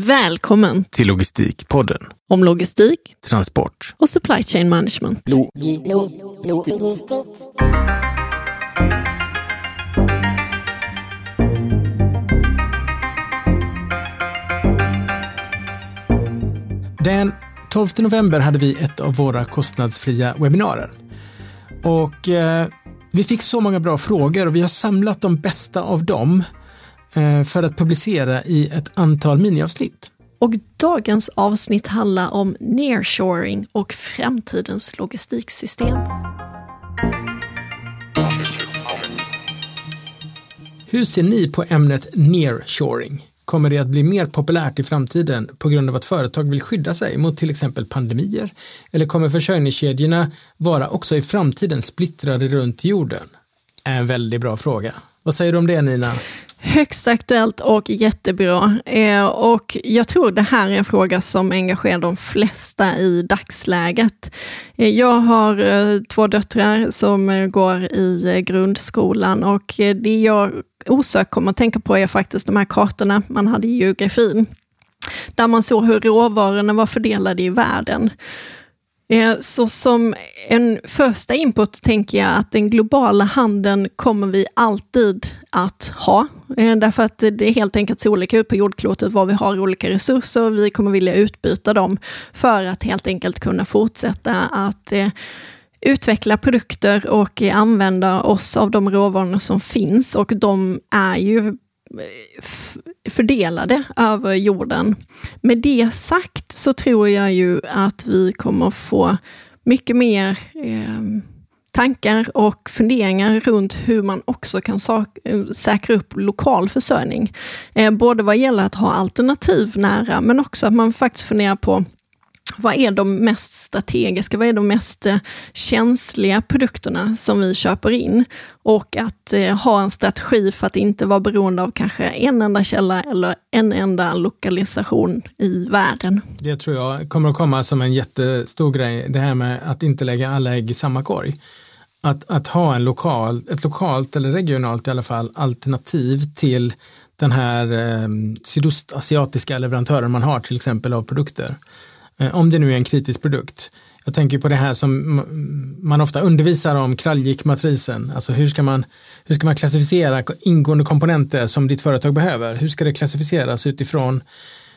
Välkommen till Logistikpodden. om logistik Transport. och supply chain management. Den 12 november hade vi ett av våra kostnadsfria webbinarier. Och eh, vi fick så många bra frågor och vi har samlat de bästa av dem för att publicera i ett antal miniavsnitt. Och dagens avsnitt handlar om nearshoring och framtidens logistiksystem. Hur ser ni på ämnet nearshoring? Kommer det att bli mer populärt i framtiden på grund av att företag vill skydda sig mot till exempel pandemier? Eller kommer försörjningskedjorna vara också i framtiden splittrade runt jorden? En väldigt bra fråga. Vad säger du om det Nina? Högst aktuellt och jättebra. Eh, och jag tror det här är en fråga som engagerar de flesta i dagsläget. Eh, jag har eh, två döttrar som eh, går i eh, grundskolan och eh, det jag osökt kommer att tänka på är faktiskt de här kartorna man hade i geografin. Där man såg hur råvarorna var fördelade i världen. Eh, så som en första input tänker jag att den globala handeln kommer vi alltid att ha. Eh, därför att det helt enkelt ser olika ut på jordklotet var vi har olika resurser och vi kommer vilja utbyta dem för att helt enkelt kunna fortsätta att eh, utveckla produkter och använda oss av de råvaror som finns och de är ju fördelade över jorden. Med det sagt så tror jag ju att vi kommer få mycket mer eh, tankar och funderingar runt hur man också kan säkra upp lokal försörjning. Eh, både vad gäller att ha alternativ nära, men också att man faktiskt funderar på vad är de mest strategiska, vad är de mest eh, känsliga produkterna som vi köper in? Och att eh, ha en strategi för att inte vara beroende av kanske en enda källa eller en enda lokalisation i världen. Det tror jag kommer att komma som en jättestor grej, det här med att inte lägga alla ägg i samma korg. Att, att ha en lokal, ett lokalt eller regionalt i alla fall alternativ till den här eh, sydostasiatiska leverantören man har till exempel av produkter. Eh, om det nu är en kritisk produkt. Jag tänker på det här som man ofta undervisar om Kraljik-matrisen. Alltså hur ska, man, hur ska man klassificera ingående komponenter som ditt företag behöver? Hur ska det klassificeras utifrån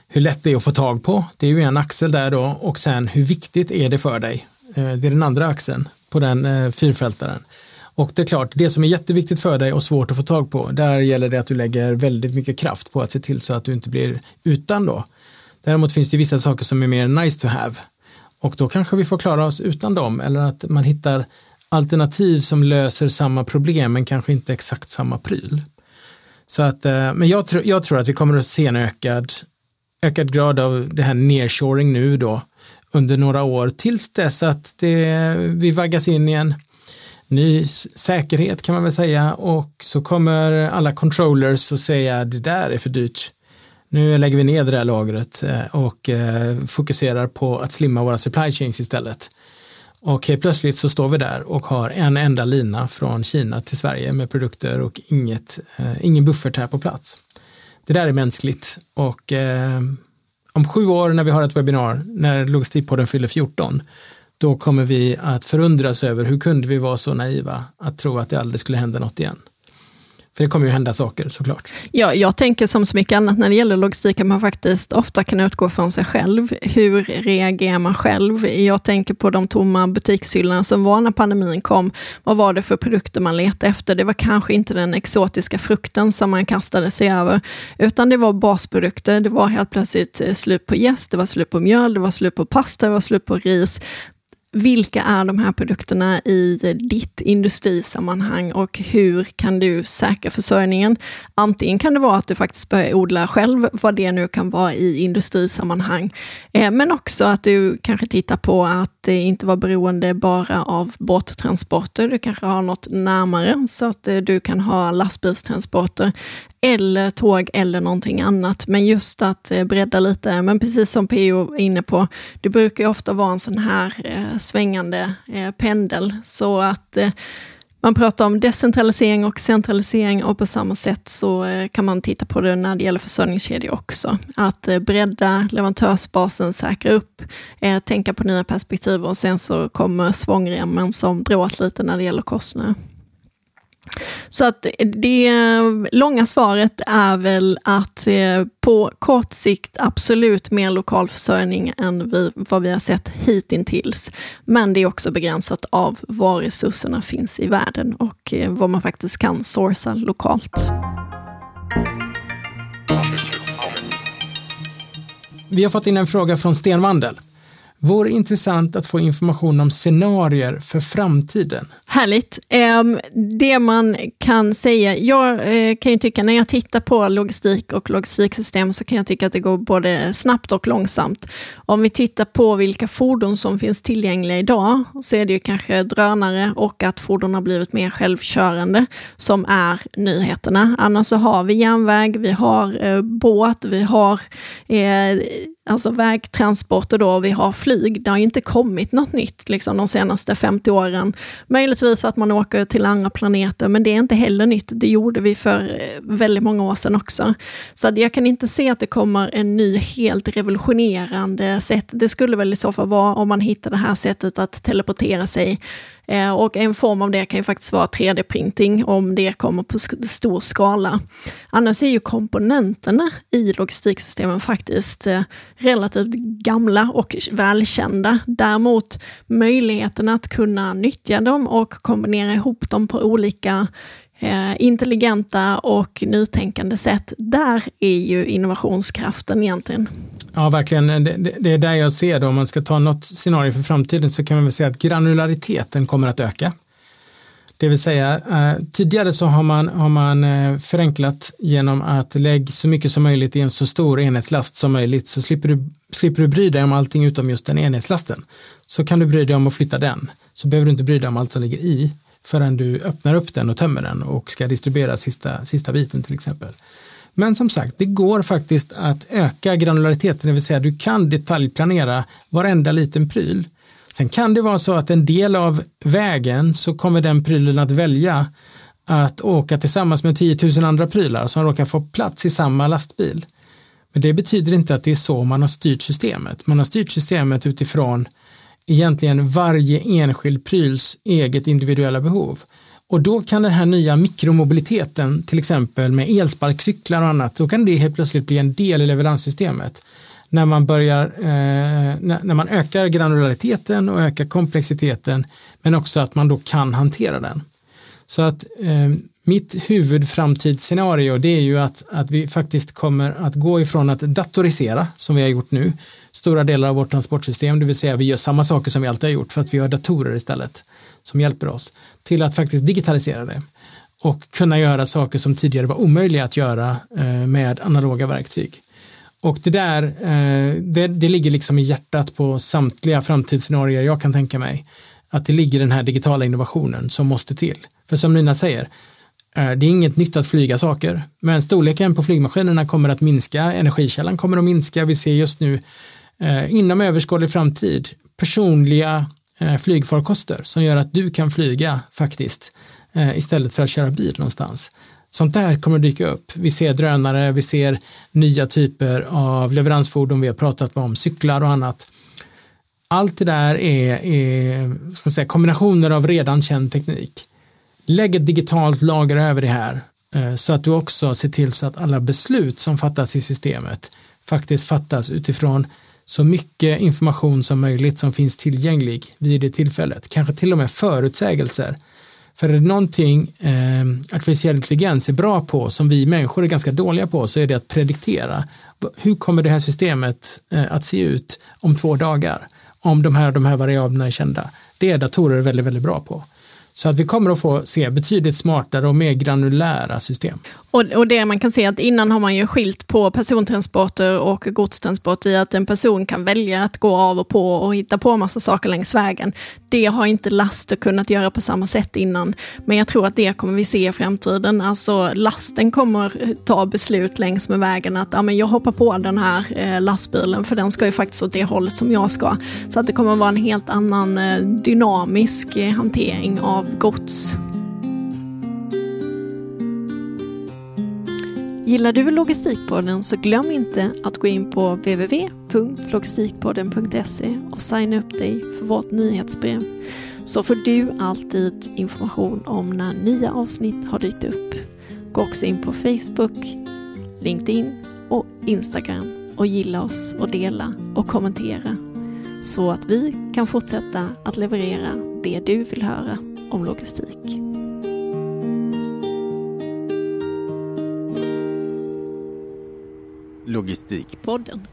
hur lätt det är att få tag på? Det är ju en axel där då och sen hur viktigt är det för dig? Eh, det är den andra axeln på den eh, fyrfältaren. Och det är klart, det som är jätteviktigt för dig och svårt att få tag på, där gäller det att du lägger väldigt mycket kraft på att se till så att du inte blir utan då. Däremot finns det vissa saker som är mer nice to have och då kanske vi får klara oss utan dem eller att man hittar alternativ som löser samma problem men kanske inte exakt samma pryl. Så att, eh, men jag, tror- jag tror att vi kommer att se en ökad, ökad grad av det här nearshoring nu då under några år tills dess att det, vi vaggas in i en ny säkerhet kan man väl säga och så kommer alla controllers att säga det där är för dyrt. Nu lägger vi ner det där lagret eh, och eh, fokuserar på att slimma våra supply chains istället. Och helt plötsligt så står vi där och har en enda lina från Kina till Sverige med produkter och inget, eh, ingen buffert här på plats. Det där är mänskligt och om sju år när vi har ett webbinar, när Logistikpodden fyller 14, då kommer vi att förundras över hur kunde vi vara så naiva att tro att det aldrig skulle hända något igen. För det kommer ju hända saker såklart. Ja, jag tänker som så mycket annat när det gäller logistik, att man faktiskt ofta kan utgå från sig själv. Hur reagerar man själv? Jag tänker på de tomma butikshyllorna som var när pandemin kom. Vad var det för produkter man letade efter? Det var kanske inte den exotiska frukten som man kastade sig över, utan det var basprodukter. Det var helt plötsligt slut på jäst, det var slut på mjöl, det var slut på pasta, det var slut på ris vilka är de här produkterna i ditt industrisammanhang och hur kan du säkra försörjningen? Antingen kan det vara att du faktiskt börjar odla själv, vad det nu kan vara i industrisammanhang, eh, men också att du kanske tittar på att inte vara beroende bara av båttransporter, du kanske har något närmare så att eh, du kan ha lastbilstransporter eller tåg eller någonting annat. Men just att eh, bredda lite, men precis som PO är inne på, det brukar ju ofta vara en sån här eh, svängande eh, pendel, så att eh, Man pratar om decentralisering och centralisering och på samma sätt så eh, kan man titta på det när det gäller försörjningskedjor också. Att eh, bredda leverantörsbasen, säkra upp, eh, tänka på nya perspektiv och sen så kommer svångremmen som drar åt lite när det gäller kostnader. Så att det långa svaret är väl att eh, på kort sikt absolut mer lokal försörjning än vi, vad vi har sett hittills. Men det är också begränsat av var resurserna finns i världen och eh, vad man faktiskt kan sourca lokalt. Vi har fått in en fråga från Stenvandel. Vore intressant att få information om scenarier för framtiden. Härligt. Det man kan säga, jag eh, kan ju tycka när jag tittar på logistik och logistiksystem så kan jag tycka att det går både snabbt och långsamt. Om vi tittar på vilka fordon som finns tillgängliga idag så är det ju kanske drönare och att fordon har blivit mer självkörande som är nyheterna. Annars så har vi järnväg, vi har eh, båt, vi har eh, alltså vägtransporter då, vi har flyg. Det har inte kommit något nytt liksom, de senaste 50 åren. Möjligtvis att man åker till andra planeter, men det är inte heller nytt. Det gjorde vi för eh, väldigt många år sedan också. Så att jag kan inte se att det kommer en ny, helt revolutionerande sätt. Det skulle väl i så fall vara om man hittar det här sättet att teleportera sig Eh, och en form av det kan ju faktiskt vara 3D-printing om det kommer på stor skala. Annars är ju komponenterna i logistiksystemen faktiskt eh, relativt gamla och välkända. Däremot möjligheten att kunna nyttja dem och kombinera ihop dem på olika eh, intelligenta och nytänkande sätt, där är ju innovationskraften egentligen. Ja, verkligen. Det, det, är där jag ser det. Om man ska ta något scenario för framtiden så kan man väl säga att granulariteten kommer att öka. Det vill säga, eh, tidigare så har man, har man eh, förenklat genom att lägga så mycket som möjligt i en så stor enhetslast som möjligt så slipper du, slipper du bry dig om allting utom just den enhetslasten. Så kan du bry dig om att flytta den. Så behöver du inte bry dig om allt som ligger i förrän du öppnar upp den och tömmer den och ska distribuera sista, sista biten till exempel. Men som sagt, det går faktiskt att öka granulariteten, det vill säga du kan detaljplanera varenda liten pryl. Sen kan det vara så att en del av vägen så kommer den prylen att välja att åka tillsammans med 10 000 andra prylar som råkar få plats i samma lastbil. Men det betyder inte att det är så man har styrt systemet. Man har styrt systemet utifrån egentligen varje enskild pryls eget individuella behov. Och då kan den här nya mikromobiliteten, till exempel med elsparkcyklar och annat, då kan det helt plötsligt bli en del i leveranssystemet. När man, börjar, eh, när, när man ökar granulariteten och ökar komplexiteten, men också att man då kan hantera den. Så att eh, mitt huvudframtidsscenario det är ju att, att vi faktiskt kommer att gå ifrån att datorisera, som vi har gjort nu, stora delar av vårt transportsystem, det vill säga vi gör samma saker som vi alltid har gjort för att vi har datorer istället som hjälper oss till att faktiskt digitalisera det och kunna göra saker som tidigare var omöjliga att göra eh, med analoga verktyg. Och det där, eh, det, det ligger liksom i hjärtat på samtliga framtidsscenarier jag kan tänka mig. Att det ligger den här digitala innovationen som måste till. För som Nina säger, eh, det är inget nytt att flyga saker, men storleken på flygmaskinerna kommer att minska, energikällan kommer att minska. Vi ser just nu eh, inom överskådlig framtid personliga Eh, flygfarkoster som gör att du kan flyga faktiskt eh, istället för att köra bil någonstans. Sånt där kommer att dyka upp. Vi ser drönare, vi ser nya typer av leveransfordon, vi har pratat om cyklar och annat. Allt det där är, är ska säga, kombinationer av redan känd teknik. Lägg ett digitalt lager över det här eh, så att du också ser till så att alla beslut som fattas i systemet faktiskt fattas utifrån så mycket information som möjligt som finns tillgänglig vid det tillfället. Kanske till och med förutsägelser. För är det någonting eh, artificiell intelligens är bra på, som vi människor är ganska dåliga på, så är det att prediktera. Hur kommer det här systemet eh, att se ut om två dagar? Om de här, de här variablerna är kända. Det är datorer väldigt, väldigt bra på. Så att vi kommer att få se betydligt smartare och mer granulära system. Och, och det man kan se att innan har man ju skilt på persontransporter och godstransporter i att en person kan välja att gå av och på och hitta på massa saker längs vägen. Det har inte laster kunnat göra på samma sätt innan. Men jag tror att det kommer vi se i framtiden. Alltså lasten kommer ta beslut längs med vägen att ja, men jag hoppar på den här eh, lastbilen för den ska ju faktiskt åt det hållet som jag ska. Så att det kommer vara en helt annan eh, dynamisk eh, hantering av gods. Gillar du Logistikpodden så glöm inte att gå in på www.logistikpodden.se och signa upp dig för vårt nyhetsbrev så får du alltid information om när nya avsnitt har dykt upp. Gå också in på Facebook, LinkedIn och Instagram och gilla oss och dela och kommentera så att vi kan fortsätta att leverera det du vill höra om logistik. Logistikpodden.